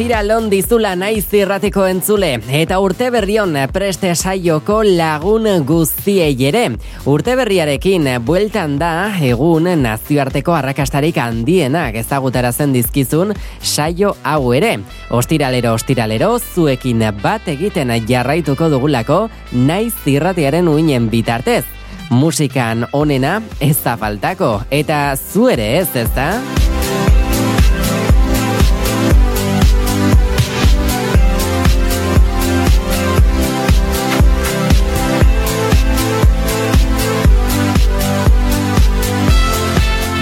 Ostira lon dizula naiz irratiko entzule eta urte berrion preste saioko lagun guztiei ere. Urte berriarekin bueltan da egun nazioarteko arrakastarik handienak ezagutarazen dizkizun saio hau ere. Ostiralero ostiralero zuekin bat egiten jarraituko dugulako naiz irratiaren uinen bitartez. Musikan onena ez da faltako eta zu ere ez ez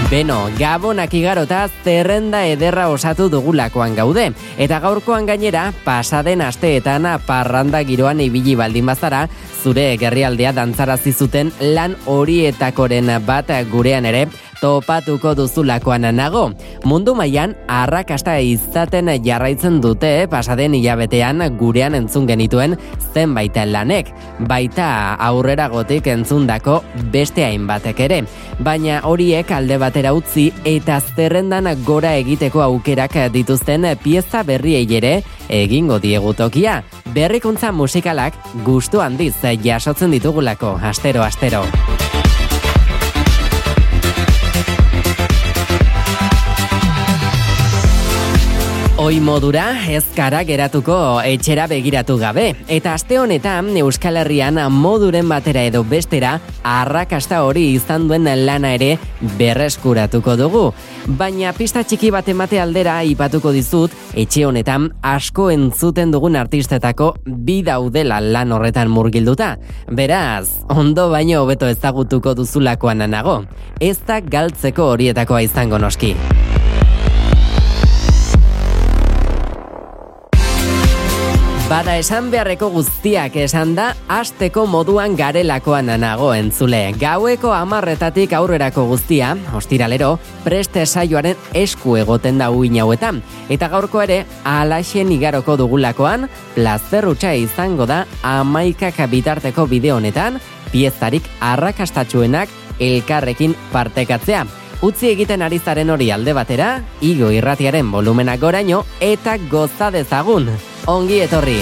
Beno, gabonak igarota zerrenda ederra osatu dugulakoan gaude. Eta gaurkoan gainera, pasaden asteetan parranda giroan ibili baldin bazara, zure gerrialdea dantzarazi zuten lan horietakoren bat gurean ere, topatuko duzulakoan nago. Mundu mailan arrakasta izaten jarraitzen dute pasaden hilabetean gurean entzun genituen zenbait lanek, baita aurrera gotik entzundako beste hainbatek ere. Baina horiek alde batera utzi eta zerrendan gora egiteko aukerak dituzten pieza berriei ere egingo diegutokia. Berrikuntza musikalak gustu handiz jasotzen ditugulako astero astero. Oi modura ez kara geratuko etxera begiratu gabe. Eta aste honetan Euskal Herrian moduren batera edo bestera arrakasta hori izan duen lana ere berreskuratuko dugu. Baina pista txiki bat emate aldera ipatuko dizut etxe honetan asko entzuten dugun artistetako bi daudela lan horretan murgilduta. Beraz, ondo baino hobeto ezagutuko duzulakoan nago. Ez da galtzeko horietakoa izango noski. Bada esan beharreko guztiak esan da, asteko moduan garelakoan nago entzule. Gaueko amarretatik aurrerako guztia, ostiralero, preste saioaren esku egoten da uin hauetan. Eta gaurko ere, alaxen igaroko dugulakoan, plazerrutxa izango da amaikak bitarteko bideo honetan, piezarik arrakastatxuenak elkarrekin partekatzea. Utzi egiten ari zaren hori alde batera, igo irratiaren volumenak goraino eta goza dezagun ongi etorri.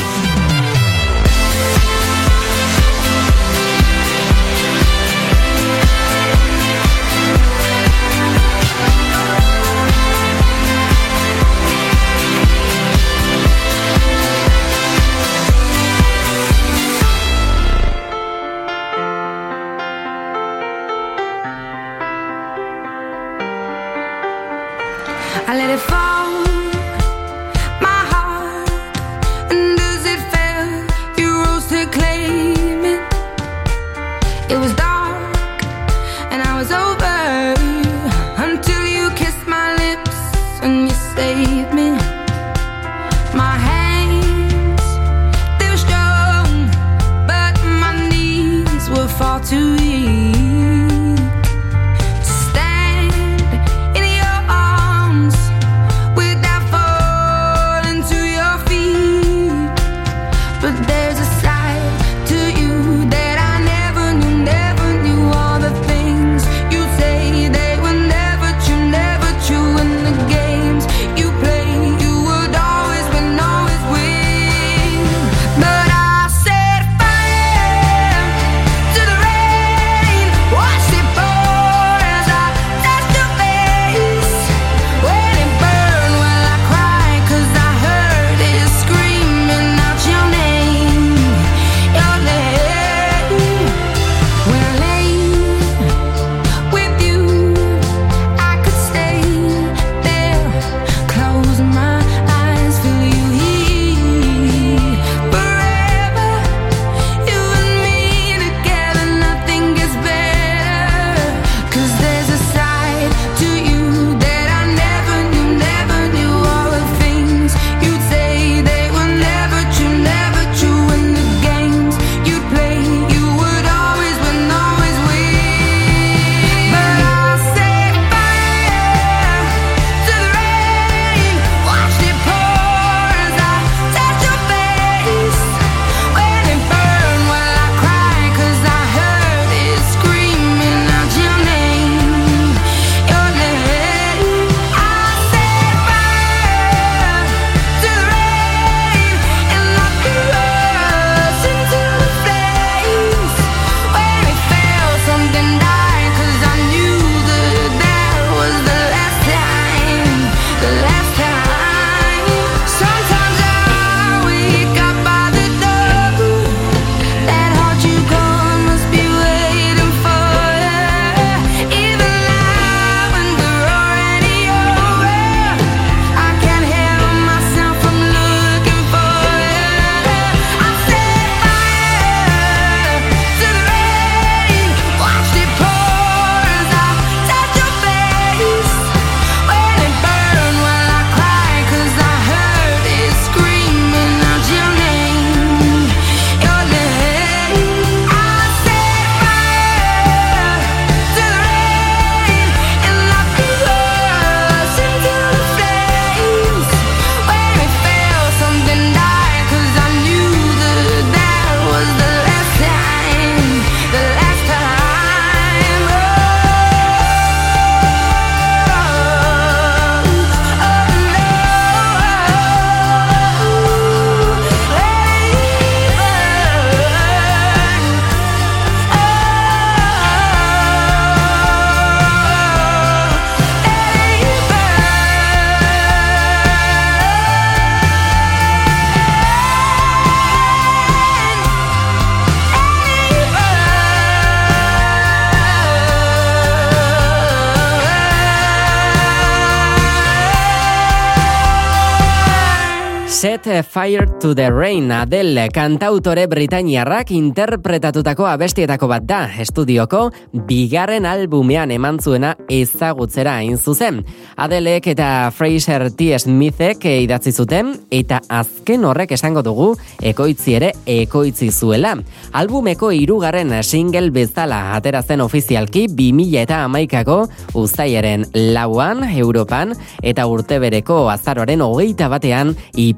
Set Fire to the Rain Adele kantautore britainiarrak interpretatutako abestietako bat da estudioko bigarren albumean eman zuena ezagutzera hain zuzen. Adelek eta Fraser T. Smithek idatzi zuten eta azken horrek esango dugu ekoitzi ere ekoitzi zuela. Albumeko hirugarren single bezala atera zen ofizialki 2000 eta amaikako uztaiaren lauan Europan eta urte bereko azaroaren hogeita batean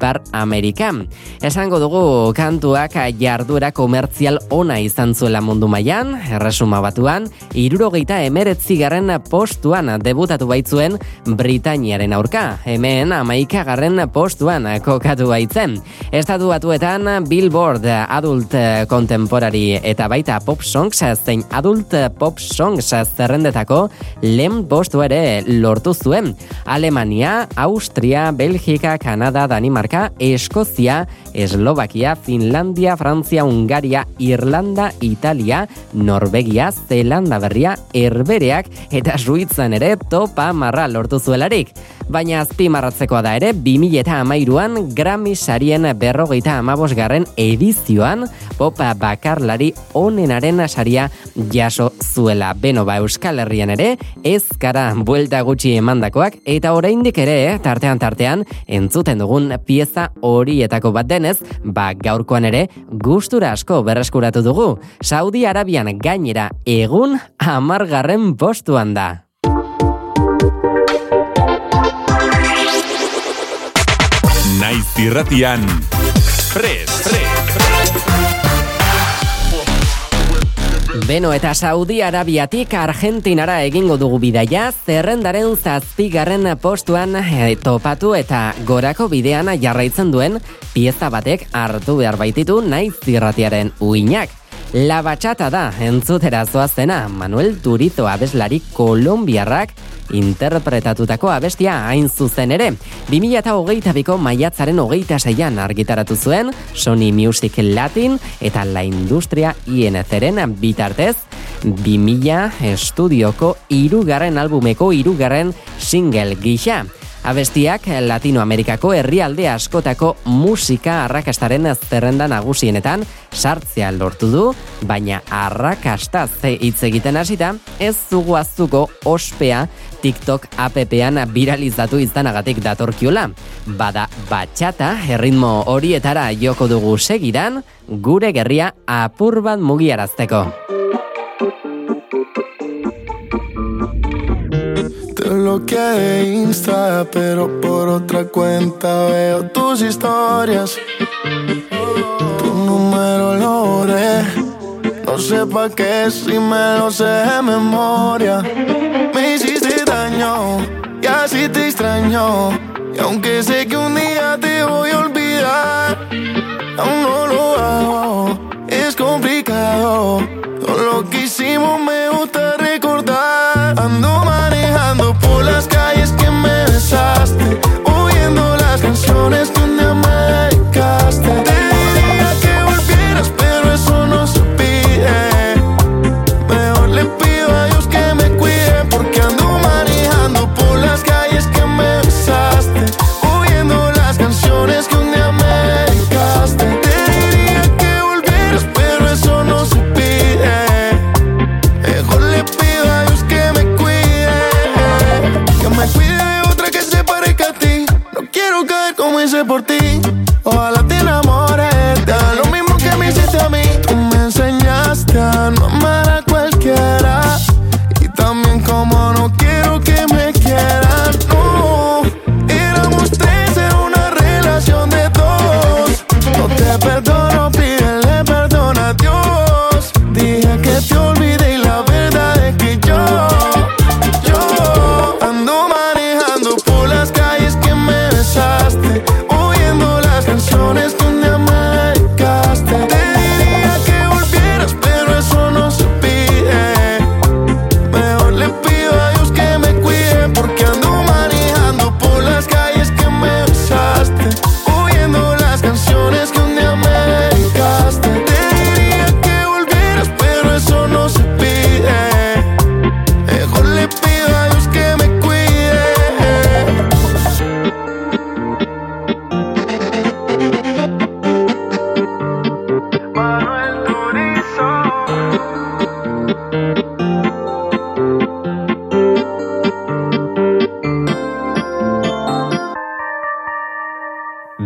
Ipar Amerika. Esango dugu kantuak jarduera komertzial ona izan zuela mundu mailan, erresuma batuan, irurogeita emeretzi garren postuan debutatu baitzuen Britainiaren aurka. Hemen amaika garren postuan kokatu baitzen. Estatu batuetan Billboard Adult Contemporary eta baita Pop Songs zein Adult Pop Songs zerrendetako lehen postu ere lortu zuen. Alemania, Austria, Belgika, Kanada, Danimarka, Escocia Eslovakia, Finlandia, Frantzia, Ungaria, Irlanda, Italia, Norvegia, Zelanda berria, Herbereak eta Suitzan ere topa marra lortu zuelarik. Baina azpimarratzekoa da ere, 2000 eta amairuan Grammy sarien berrogeita amabos garren edizioan popa bakarlari onenaren saria jaso zuela. Beno ba Euskal Herrian ere, ezkara buelta gutxi emandakoak eta oraindik ere, tartean tartean, entzuten dugun pieza horietako bat denez, ba gaurkoan ere, gustura asko berreskuratu dugu. Saudi Arabian gainera egun amargarren postuan da. Naiz irratian, Fres, Beno eta Saudi Arabiatik Argentinara egingo dugu bidaia, zerrendaren zazpigarren postuan eh, topatu eta gorako bidean jarraitzen duen pieza batek hartu behar baititu naiz irratiaren uinak. La Bachata da, entzutera zoazena, Manuel Turizo abeslari kolombiarrak interpretatutako abestia hain zuzen ere. 2008ko maiatzaren hogeita zeian argitaratu zuen Sony Music Latin eta La Industria INCren bitartez 2000 estudioko irugarren albumeko irugarren single gisa. Abestiak Latinoamerikako herrialde askotako musika arrakastaren zerrenda nagusienetan sartzea lortu du, baina arrakasta ze hitz egiten hasita ez dugu aztuko ospea TikTok appean viralizatu izanagatik datorkiola. Bada batxata erritmo horietara joko dugu segidan, gure gerria apur bat mugiarazteko. Bloqueé de Insta, pero por otra cuenta veo tus historias. Tu número lo borré. No sé pa' qué si me lo sé de memoria. Me hiciste daño y así te extraño. Y aunque sé que un día te voy a olvidar, aún no lo hago. Es complicado. Todo lo que hicimos me gusta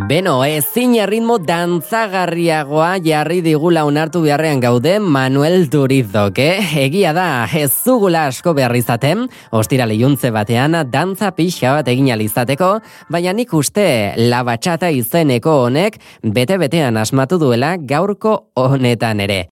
Beno, ezin erritmo dantzagarriagoa jarri digula onartu beharrean gaude Manuel Turizok, eh? Egia da, ez zugula asko behar izaten, ostira lehiuntze batean dantza pixa bat egin alizateko, baina nik uste labatxata izeneko honek bete-betean asmatu duela gaurko honetan ere.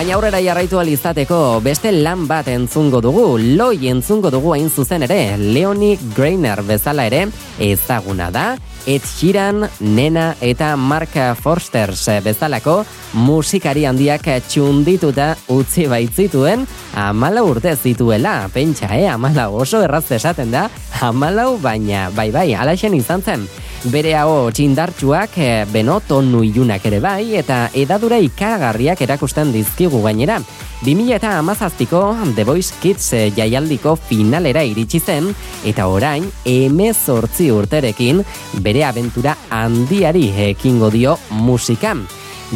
Baina aurrera jarraitu alizateko beste lan bat entzungo dugu, loi entzungo dugu hain zuzen ere, Leonie Greiner bezala ere ezaguna da, Ed Sheeran, Nena eta Mark Forsters bezalako musikari handiak txundituta utzi baitzituen amala urte zituela, pentsa, eh? amala oso erraz esaten da, amalau baina, bai bai, alaxen izan zen. Bere hau txindartxuak e, benoto nuilunak ere bai eta edadura ikaragarriak erakusten dizkigu gainera. 2000 eta amazaztiko The Voice Kids eh, jaialdiko finalera iritsi zen eta orain emezortzi urterekin bere abentura handiari ekingo dio musikan.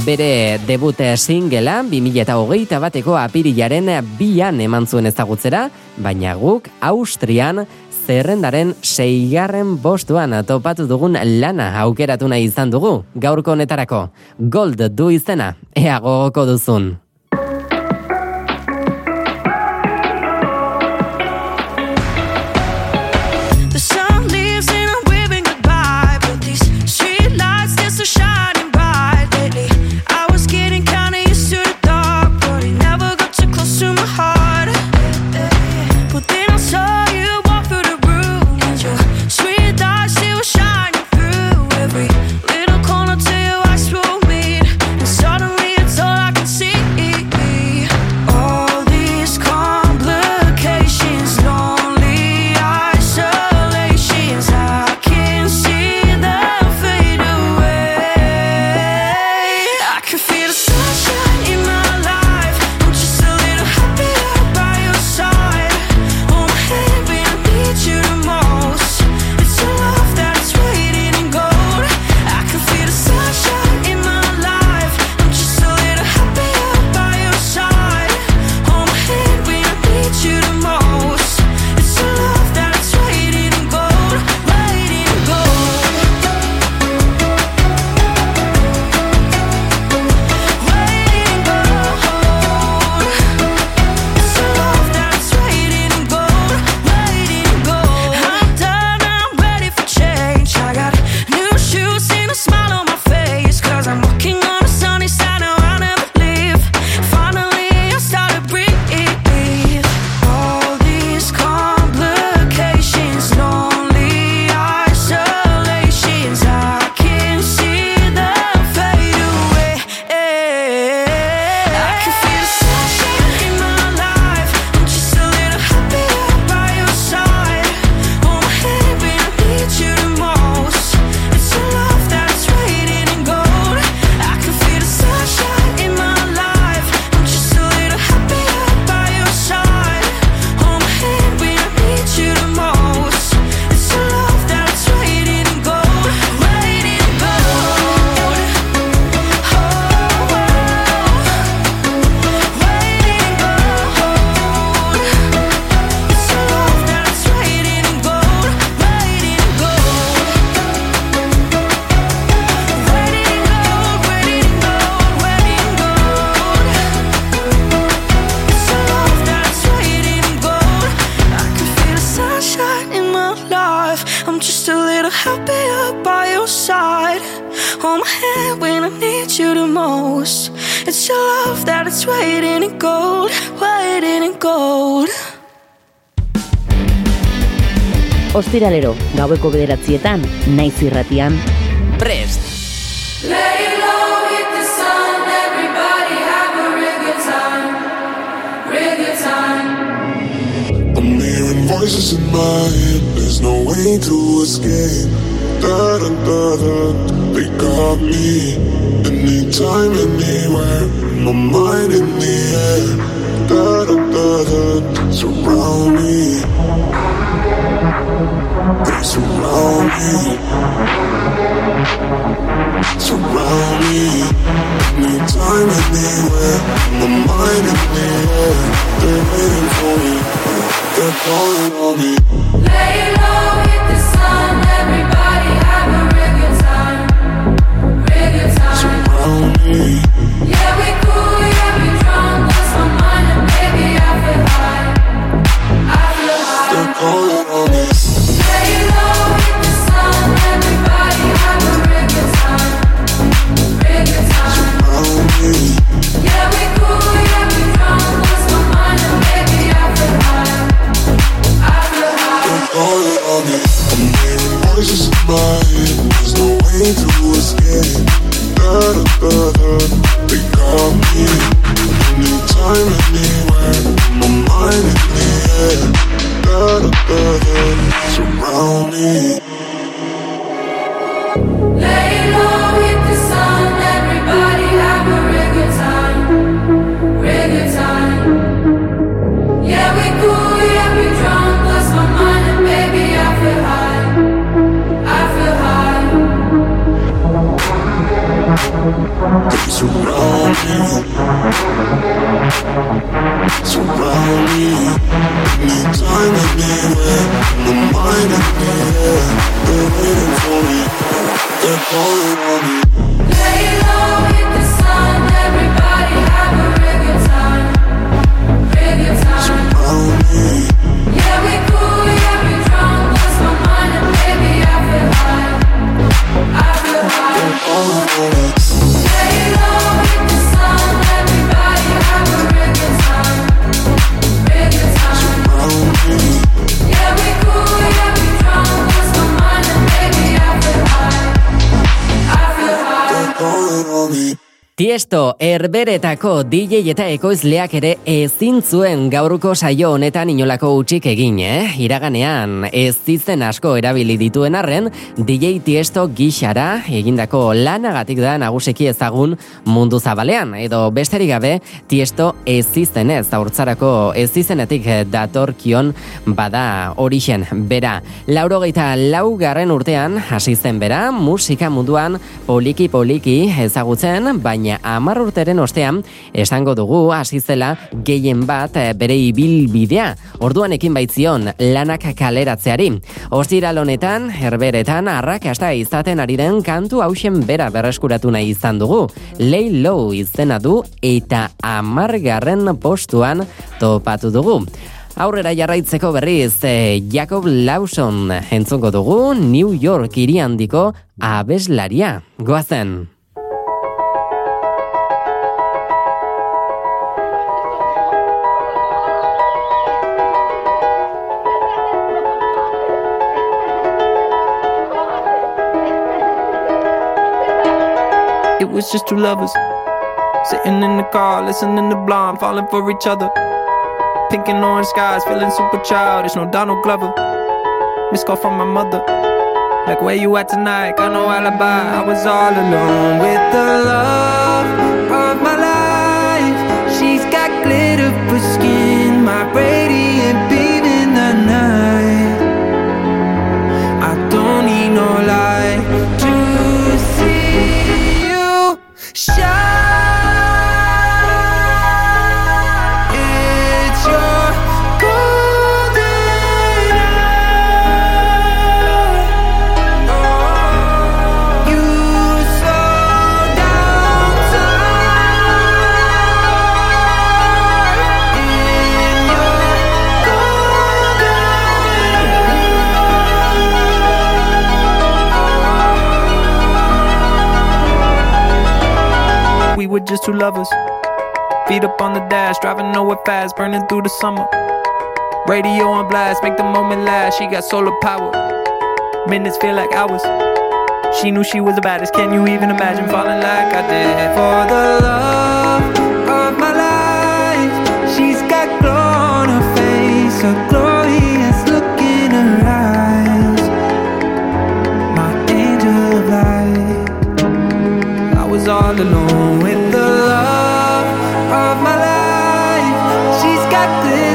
Bere debut singela 2008 bateko apirilaren bian eman zuen ezagutzera, baina guk Austrian zerrendaren seigarren bostuan topatu dugun lana aukeratu nahi izan dugu, gaurko honetarako. Gold du izena, ea gogoko duzun. Ostiralero, gaueko bederatzietan, naiz irratian, Prest! Lay low, hit the sun. Everybody have a real good time, real good time. I'm hearing voices in my head. There's no way to escape. Da da da da. They got me. Anytime, anywhere. My mind in the air. Da da da da. Surround me. Surround me. Surround me, anytime, anywhere. My mind in the air, they're waiting for me. They're calling on me. Lay low, hit the Tiesto herberetako DJ eta ekoizleak ere ezin zuen gaurko saio honetan inolako utxik egin, eh? Iraganean ez zizen asko erabili dituen arren, DJ Tiesto gixara egindako lanagatik da naguseki ezagun mundu zabalean, edo besterik gabe Tiesto ez zizenez, haurtzarako ez zizenetik datorkion bada orixen bera. Laurogeita laugarren urtean hasi zen bera, musika munduan poliki-poliki ezagutzen, baina amar urteren ostean esango dugu hasi zela gehien bat eh, bere ibilbidea. Orduan ekin baitzion lanak kaleratzeari. Ostiral honetan, herberetan, arrakasta izaten ari den kantu hausen bera berreskuratu nahi izan dugu. Lay Low izena du eta amargarren postuan topatu dugu. Aurrera jarraitzeko berriz, eh, Jacob Lawson entzungo dugu New York hiri handiko abeslaria. Goazen! Was just two lovers sitting in the car, listening to Blonde, falling for each other. Pink and orange skies, feeling super childish. No Donald Glover. Missed call from my mother. Like where you at tonight? Got no alibi. I was all alone with the love of my life. She's got glitter for skin, my radiant just two lovers. Feet up on the dash, driving nowhere fast, burning through the summer. Radio on blast, make the moment last. She got solar power. Minutes feel like hours. She knew she was the baddest. Can you even imagine falling like I did for the love of my life? She's got glow on her face, a glorious look in her eyes. My angel of light. I was all alone with like this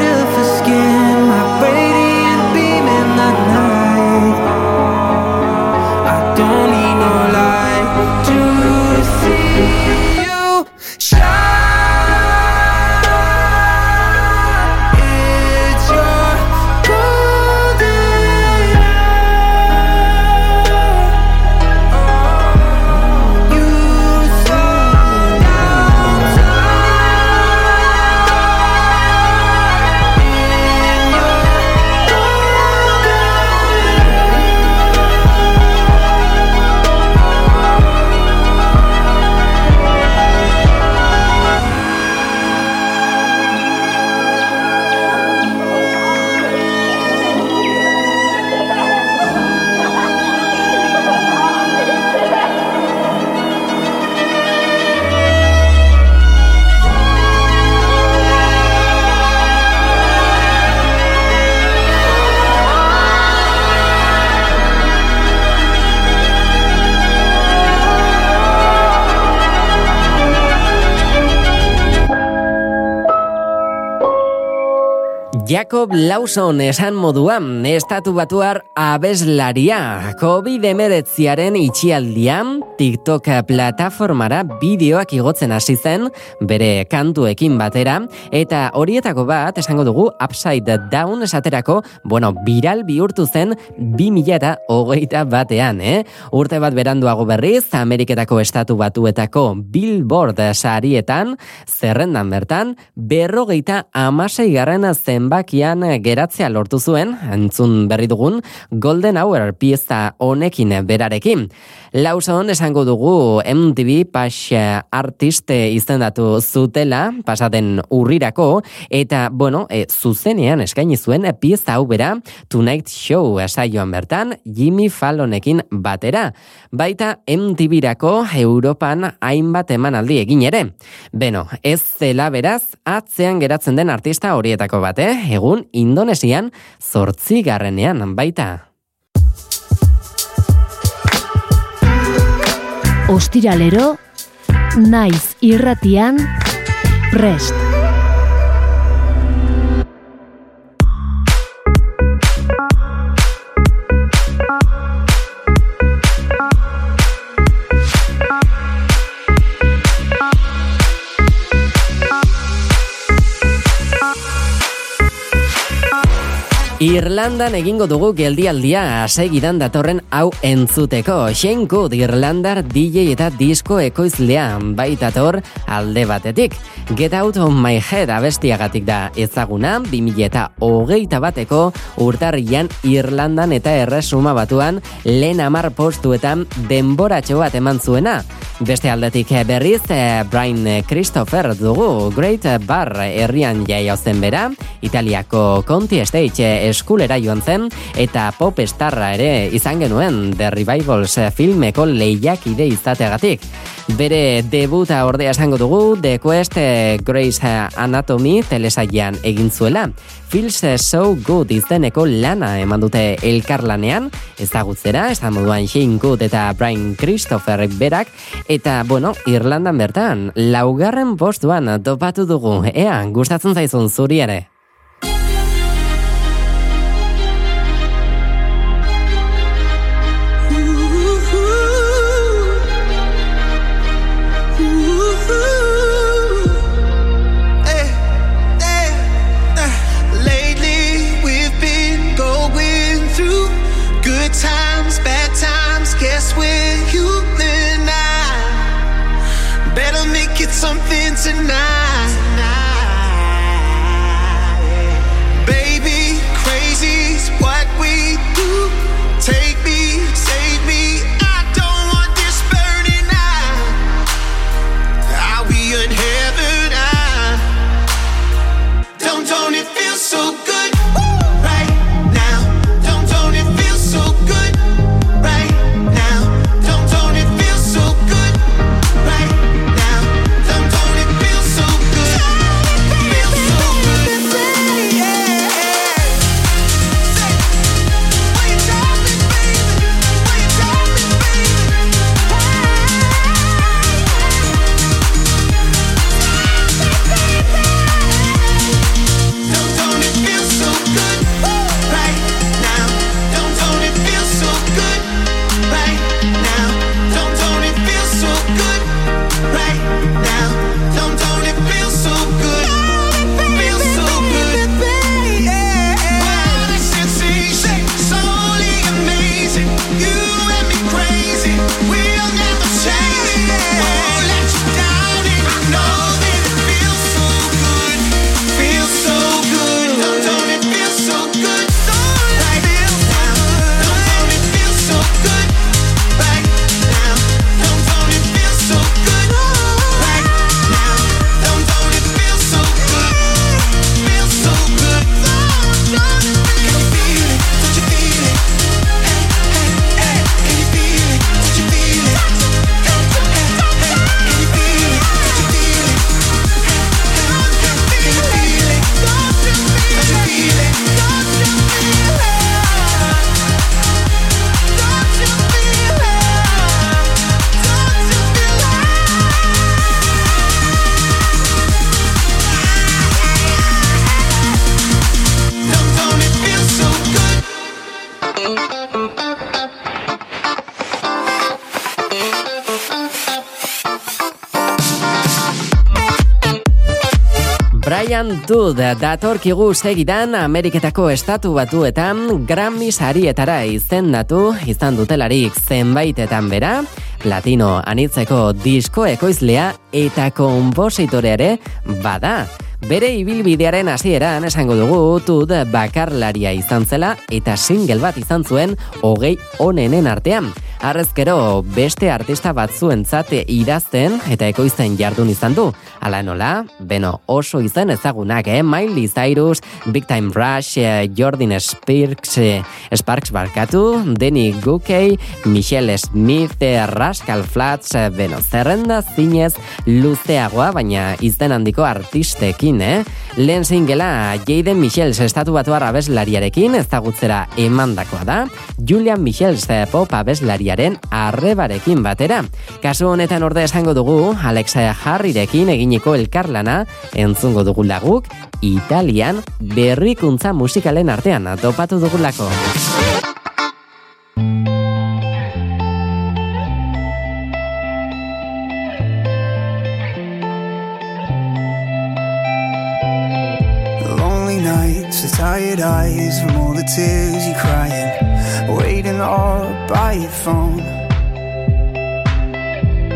Jacob Lawson esan moduan, estatu batuar abeslaria. COVID-19 itxialdian, TikTok plataformara bideoak igotzen hasi zen, bere kantuekin batera, eta horietako bat, esango dugu, upside down esaterako, bueno, viral bihurtu zen 2000 eta batean, eh? Urte bat beranduago berriz, Ameriketako estatu batuetako Billboard sarietan, zerrendan bertan, berrogeita amasei garren zenbakian geratzea lortu zuen, entzun berri dugun, Golden Hour pieza honekin berarekin. Lawson esango dugu MTV Pash Artist izendatu zutela, pasaten urrirako, eta, bueno, e, zuzenean eskaini zuen pieza hau bera, Tonight Show saioan bertan, Jimmy Fallonekin batera. Baita MTV-rako Europan hainbat emanaldi egin ere. Beno, ez zela beraz, atzean geratzen den artista horietako bate, egun Indonesian zortzi garrenean baita. Ostiralero, naiz irratian, prest. Irlandan egingo dugu geldialdia segidan datorren hau entzuteko. Shane Good Irlandar DJ eta disko ekoizlea baitator alde batetik. Get Out of My Head abestiagatik da ezaguna, 2000 eta bateko urtarrian Irlandan eta erresuma batuan lehen amar postuetan denboratxo bat eman zuena. Beste aldetik berriz, eh, Brian Christopher dugu Great Bar herrian jaio zen bera, Italiako Conti Stage eskulera joan zen, eta pop estarra ere izan genuen The Revivals filmeko lehiakide izateagatik. Bere debuta ordea esango dugu The Quest eh, Grace Anatomy telesaian egin zuela. Feels So Good izeneko lana eman dute elkarlanean, ezagutzera, ez da moduan Shane Good eta Brian Christopher berak, eta, bueno, Irlandan bertan, laugarren postuan topatu dugu, ea, gustatzen zaizun zuri ere. Times. Guess we're human now. Better make it something tonight. Brian Todd datorkigu segidan Ameriketako estatu batuetan Grammy sarietara izendatu izan dutelarik zenbaitetan bera, latino anitzeko disko ekoizlea eta kompositoreare bada. Bere ibilbidearen hasieran esango dugu Tud bakarlaria izan zela eta single bat izan zuen hogei onenen artean. Arrezkero beste artista batzuentzat idazten eta ekoizten jardun izan du. Hala nola, beno oso izan ezagunak, eh? Miley Cyrus, Big Time Rush, eh, Jordan Sparks, eh, Sparks barkatu, Denny Gukey, Michelle Smith, eh, Rascal Flats, beno zerrenda zinez luzeagoa, baina izen handiko artistekin, eh? Lehen singela Jaden Michels estatu batu abeslariarekin ezagutzera emandakoa da, Julian Michels pop abeslariaren arrebarekin batera. Kasu honetan orde esango dugu, Alexa Harryrekin eginiko elkarlana entzungo dugu laguk, Italian berrikuntza musikalen artean topatu dugulako. Tired eyes from all the tears you're crying, waiting all by your phone.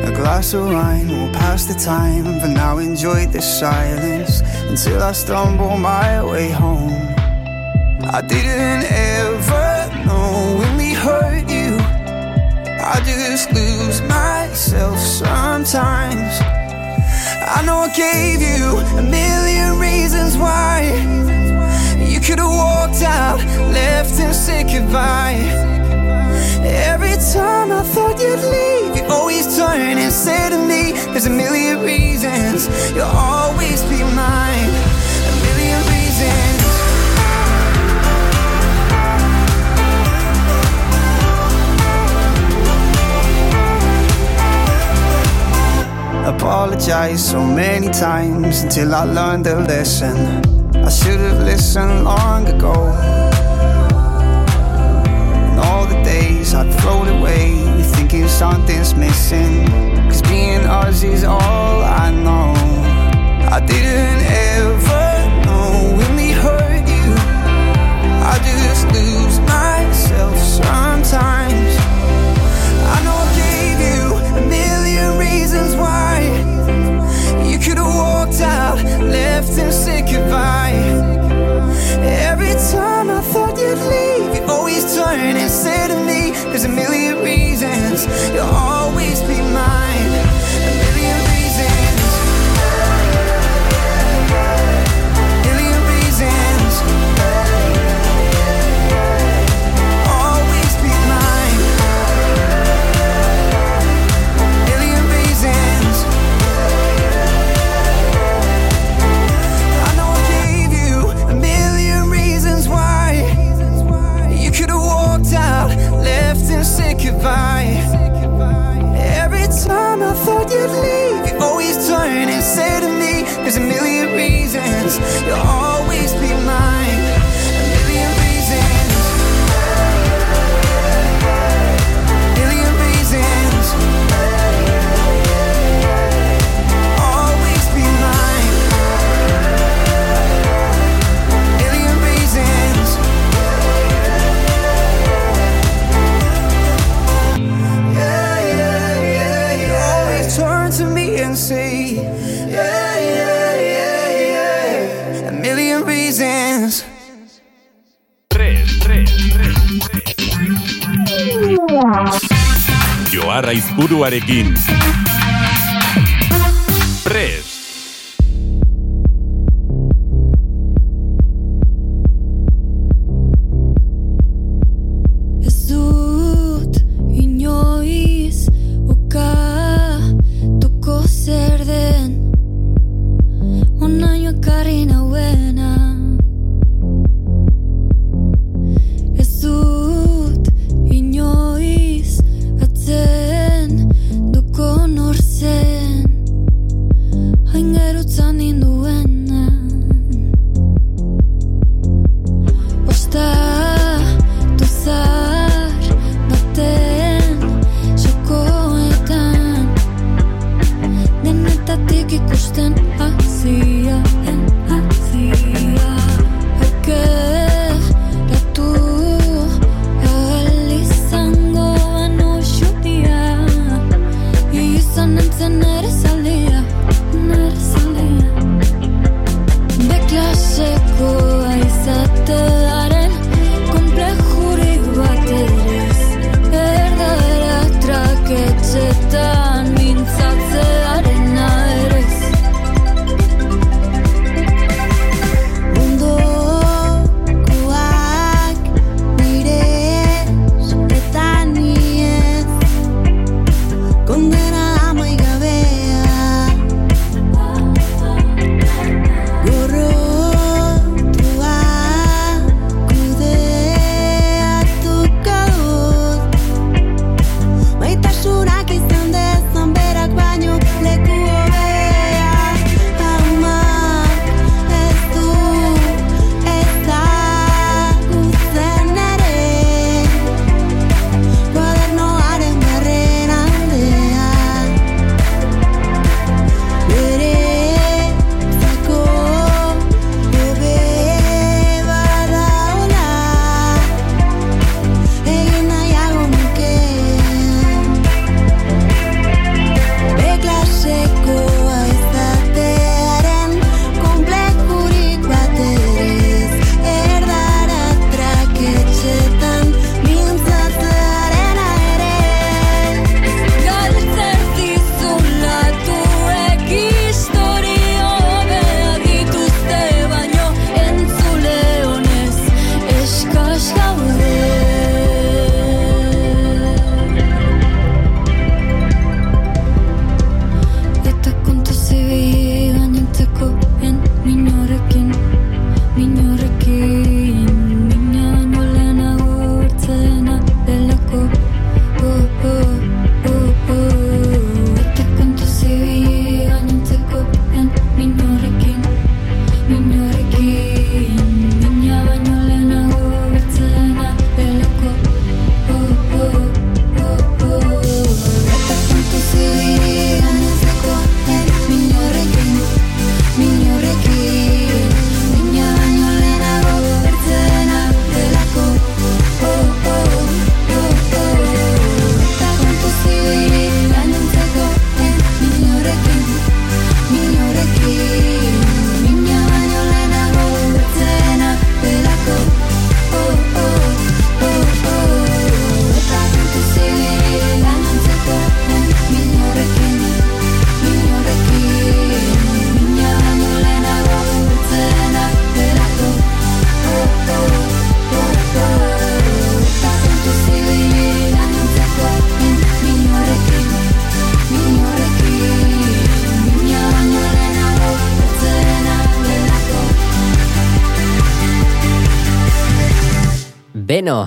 A glass of wine will pass the time, but now enjoy the silence until I stumble my way home. I didn't ever know when we hurt you. I just lose myself sometimes. I know I gave you a million reasons why could have walked out, left and said goodbye. Every time I thought you'd leave, you always turn and say to me, There's a million reasons you'll always be mine. A million reasons. Apologize so many times until I learned the lesson. I should have listened long ago. And all the days I'd float away, thinking something's missing. Cause being us is all I know. I didn't ever know when we hurt you. I just lose myself sometimes. Out, left and said goodbye. Every time I thought you'd leave, you always turn and say to me, There's a million reasons you'll always be mine. Leave, you always turn and say to me, There's a million reasons. You'll always Joarra izburuarekin.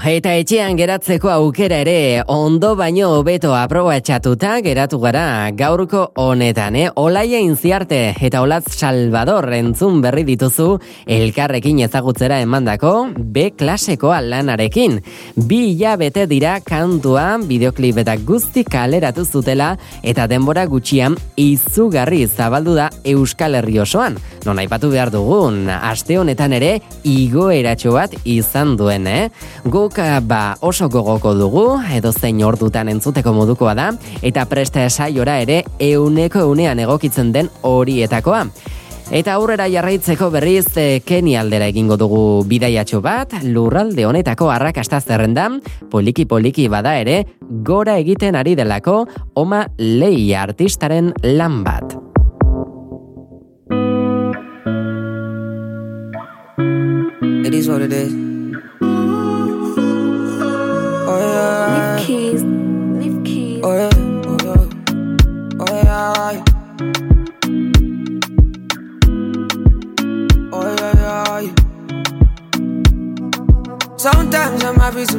Eta etxean geratzeko aukera ere ondo baino hobeto aprobatxatuta geratu gara gaurko honetan, eh? Olaia inziarte eta Olatz Salvador entzun berri dituzu elkarrekin ezagutzera emandako B klasekoa lanarekin. Bi hilabete dira kantua bideoklip eta guzti kaleratu zutela eta denbora gutxian izugarri zabaldu da Euskal Herri osoan. Non aipatu behar dugun, aste honetan ere igoeratxo bat izan duen, eh? Guk eh, ba oso gogoko dugu, edo zein ordutan entzuteko modukoa da, eta preste saiora ere euneko eunean egokitzen den horietakoa. Eta aurrera jarraitzeko berriz eh, Keni aldera egingo dugu bidaiatxo bat, lurralde honetako arrakasta zerrendan, poliki poliki bada ere, gora egiten ari delako, oma lei artistaren lan bat. It is what it is.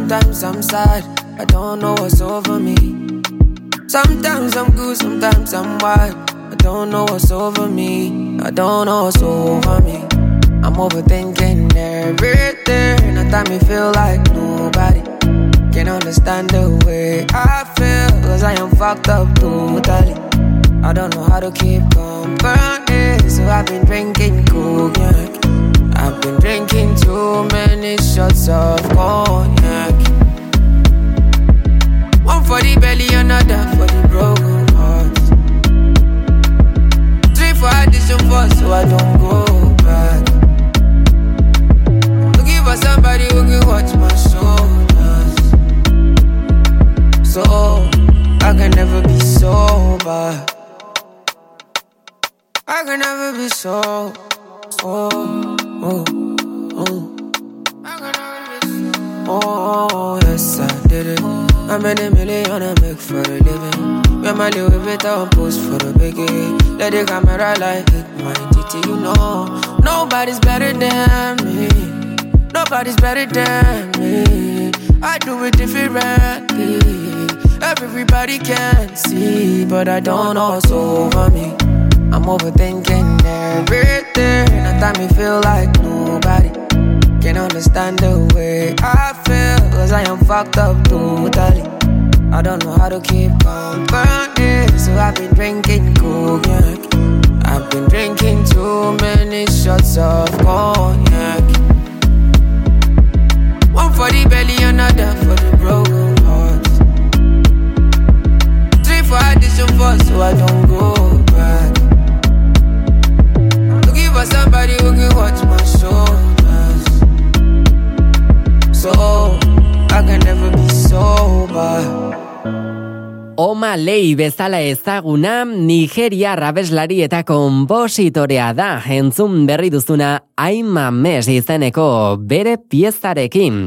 Sometimes I'm sad. I don't know what's over me. Sometimes I'm good, sometimes I'm wild. I don't know what's over me. I don't know what's over me. I'm overthinking everything. At time me feel like nobody can understand the way I feel. Cause I am fucked up totally. I don't know how to keep company. So I've been drinking cognac. I've been drinking too many shots of cognac. One for the belly, another for the broken heart. Three for addition, four so I don't go back. Looking for somebody who can watch my shoulders. So I can never be sober. I can never be so. Oh, oh, oh. Oh, yes, I did it. I made a million I make for a living. And my little bit on post for the biggie. Let the camera light hit my titty, you know. Nobody's better than me. Nobody's better than me. I do it differently. Everybody can see, but I don't what's over me. I'm overthinking everything. At time me feel like nobody I am fucked up totally. I don't know how to keep company. So I've been drinking cognac. I've been drinking too many shots of cognac. One for the belly, another for the broken heart. Three for addition, four so I don't go back. Looking for somebody who can watch my Oma Lei bezala ezaguna Nigeria rabeslari eta konpositorea da entzun berri duzuna Aima Mes izeneko bere piezarekin.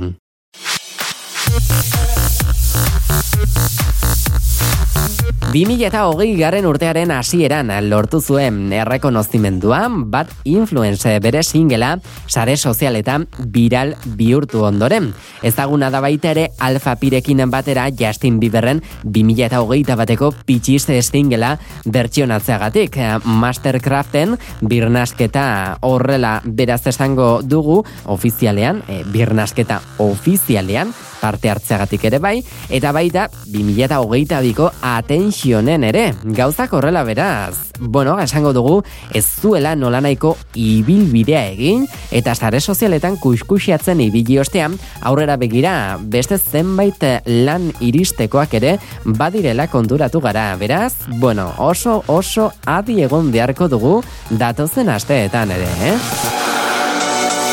Bi mila eta hogei garren urtearen hasieran lortu zuen errekonozimenduan bat influence bere singela sare sozialetan viral bihurtu ondoren. Ezaguna da baita ere Alfa Pirekin batera Justin Bieberren bi mila eta hogeita bateko pitxiz singela bertsionatzeagatik. Mastercraften birnasketa horrela beraz esango dugu ofizialean, e, birnasketa ofizialean parte hartzeagatik ere bai, eta baita 2008 biko atensionen ere, gauzak horrela beraz. Bueno, esango dugu, ez zuela nolanaiko ibilbidea egin, eta sare sozialetan kuskusiatzen ibili ostean, aurrera begira beste zenbait lan iristekoak ere badirela konturatu gara. Beraz, bueno, oso oso adi egon beharko dugu datozen asteetan ere, eh?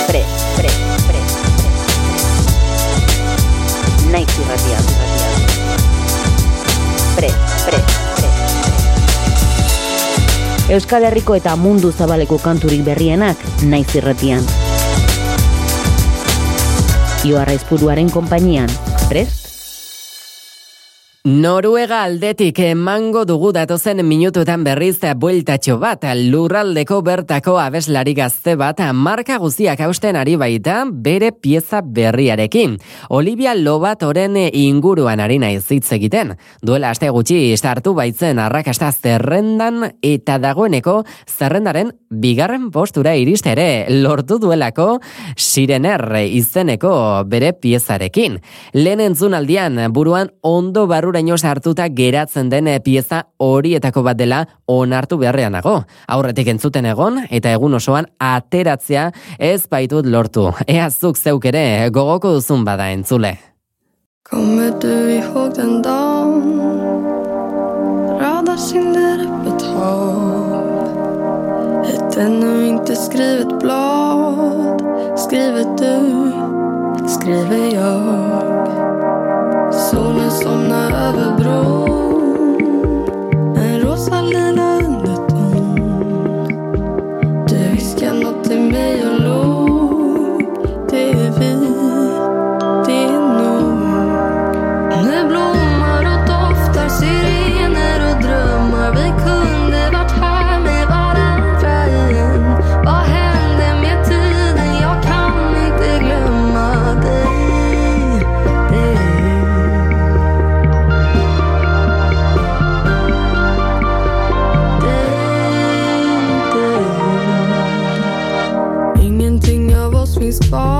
Pre, pre, Pre, pre, pre. Euskal Herriko eta mundu zabaleko kanturik berrienak naiz irratian. Ioarra izpuruaren konpainian, prest? Noruega aldetik emango dugu datozen minutuetan berriz bueltatxo bat, lurraldeko bertako abeslari gazte bat marka guziak hausten ari baita bere pieza berriarekin. Olivia Lobatoren inguruan ari naiz hitz egiten. Duela aste gutxi sartu baitzen arrakasta zerrendan eta dagoeneko zerrendaren bigarren postura iriste ere lortu duelako sirener izeneko bere piezarekin. Lehen entzunaldian buruan ondo barrura ino sartuta geratzen den pieza horietako bat dela onartu beharrean nago. Aurretik entzuten egon eta egun osoan ateratzea ez baitut lortu. Ea zuk zeuk ere gogoko duzun bada entzule. Kommer du ihåg den dagen Röda kinder upp ett hav Ett ännu inte skrivet blad Skrivet du, skriver jag Solen somnar över bron. En rosa lila this.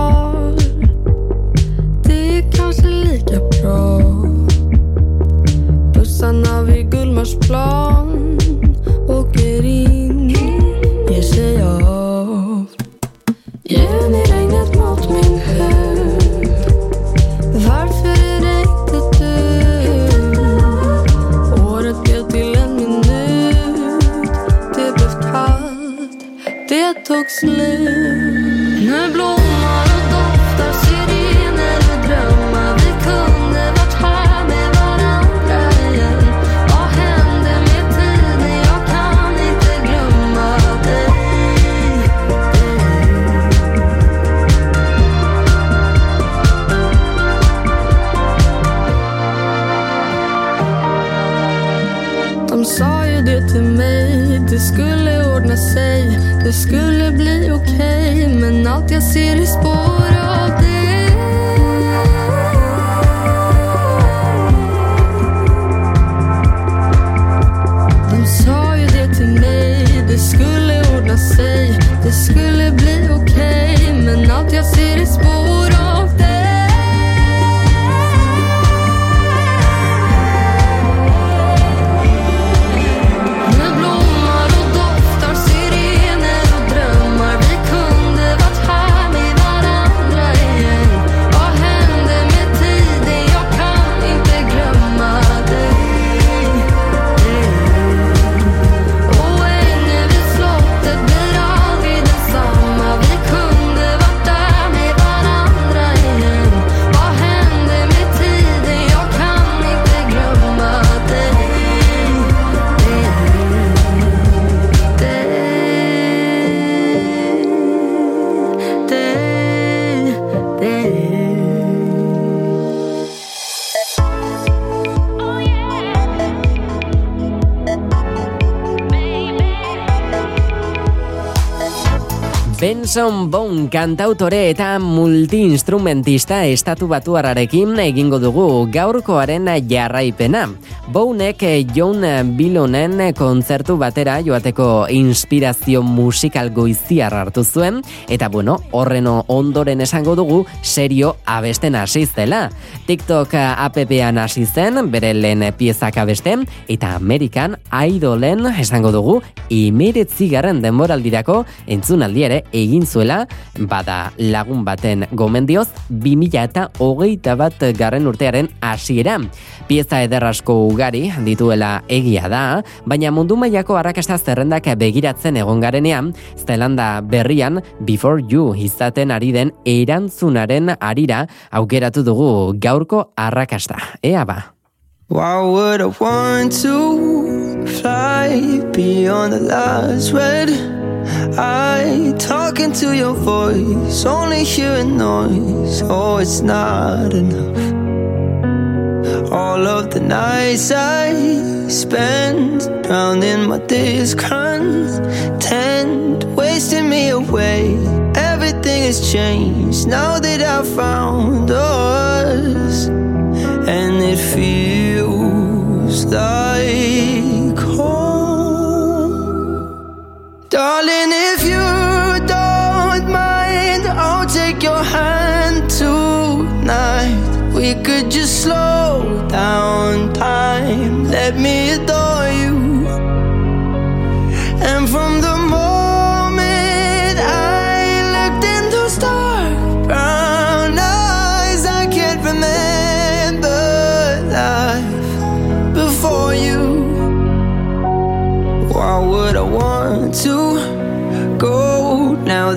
Benson Bone kantautore eta multiinstrumentista estatu batuarrarekin egingo dugu gaurkoaren jarraipena. Bonek John Billonen kontzertu batera joateko inspirazio musikal goiziar hartu zuen, eta bueno, horren ondoren esango dugu serio abesten hasi zela. TikTok app-an hasi zen, bere lehen piezak abesten, eta Amerikan Idolen esango dugu, imeretzi garren denboraldirako entzunaldi ere egin zuela, bada lagun baten gomendioz, 2000 eta hogeita bat garren urtearen hasiera. Pieza ederrasko ugari dituela egia da, baina mundu mailako arrakasta zerrendak begiratzen egon garenean, Zelanda berrian Before You izaten ari den erantzunaren arira aukeratu dugu gaurko arrakasta. Ea ba. Why would I want to fly beyond the last red eye? Talking to your voice, only hearing noise. Oh, it's not enough. All of the nights I spent drowning my discontent, wasting me away. Everything has changed now that I found us,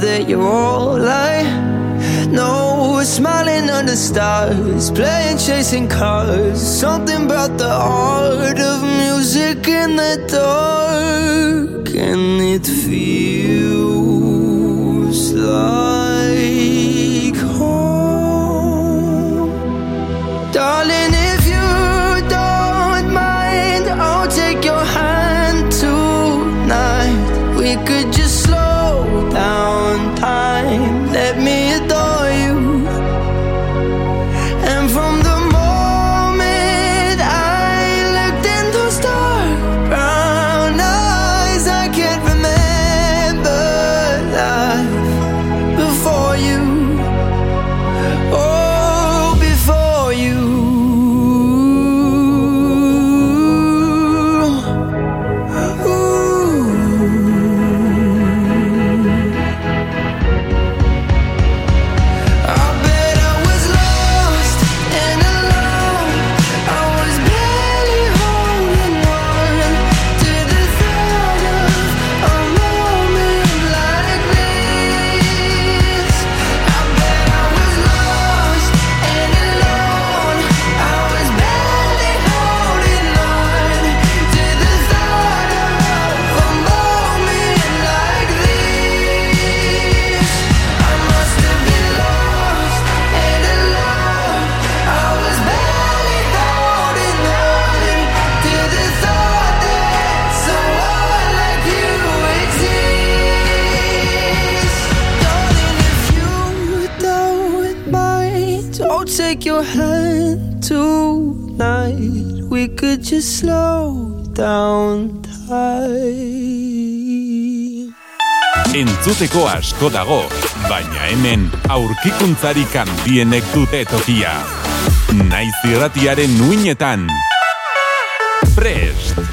that you're all I know? Smiling under stars, playing chasing cars. Something about the art of music in the dark, and it feels like Entzuteko asko dago, baina hemen aurkikuntzarik handienek dute tokia. Naiz irratiaren nuinetan. Prest!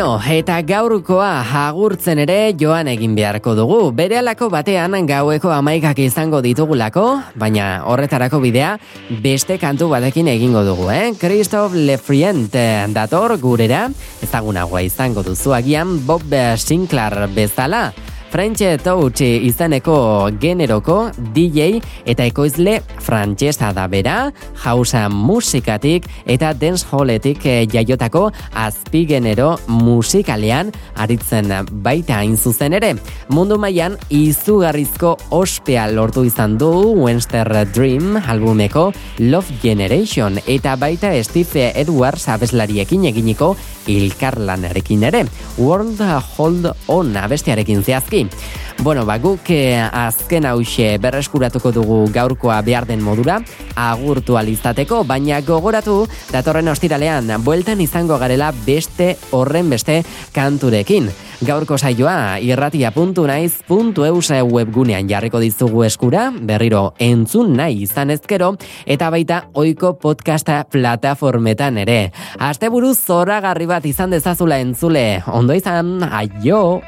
Beno, eta gaurkoa agurtzen ere joan egin beharko dugu. Bere alako batean gaueko amaikak izango ditugulako, baina horretarako bidea beste kantu batekin egingo dugu, eh? Christophe Lefrient dator gurera, ezagunagoa izango duzu agian Bob Sinclair bezala. French Touch izeneko generoko DJ eta ekoizle frantsesa da bera, hausa musikatik eta dance halletik eh, jaiotako azpigenero musikalean aritzen baita hain zuzen ere. Mundu mailan izugarrizko ospea lortu izan du Wenster Dream albumeko Love Generation eta baita Steve Edwards abeslariekin eginiko ilkarlanarekin ere. World Hold On abestiarekin zehazki. Bueno, ba, guk eh, azken hause berreskuratuko dugu gaurkoa behar den modura, agurtu alizateko, baina gogoratu datorren ostiralean, bueltan izango garela beste horren beste kanturekin. Gaurko saioa irratia.naiz.eus webgunean jarriko dizugu eskura, berriro entzun nahi izan ezkero, eta baita oiko podcasta plataformetan ere. Asteburu zoragarri bat izan dezazula entzule, ondo izan, aio!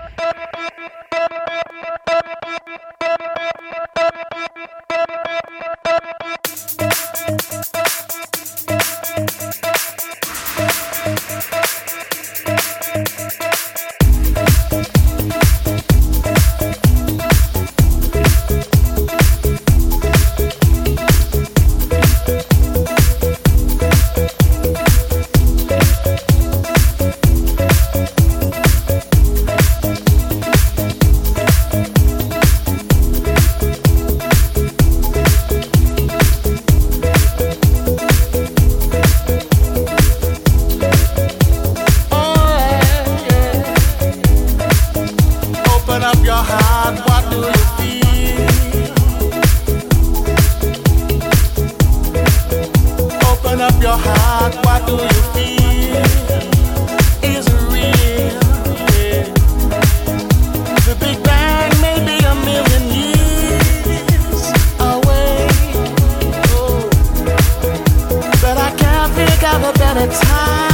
Better at a time.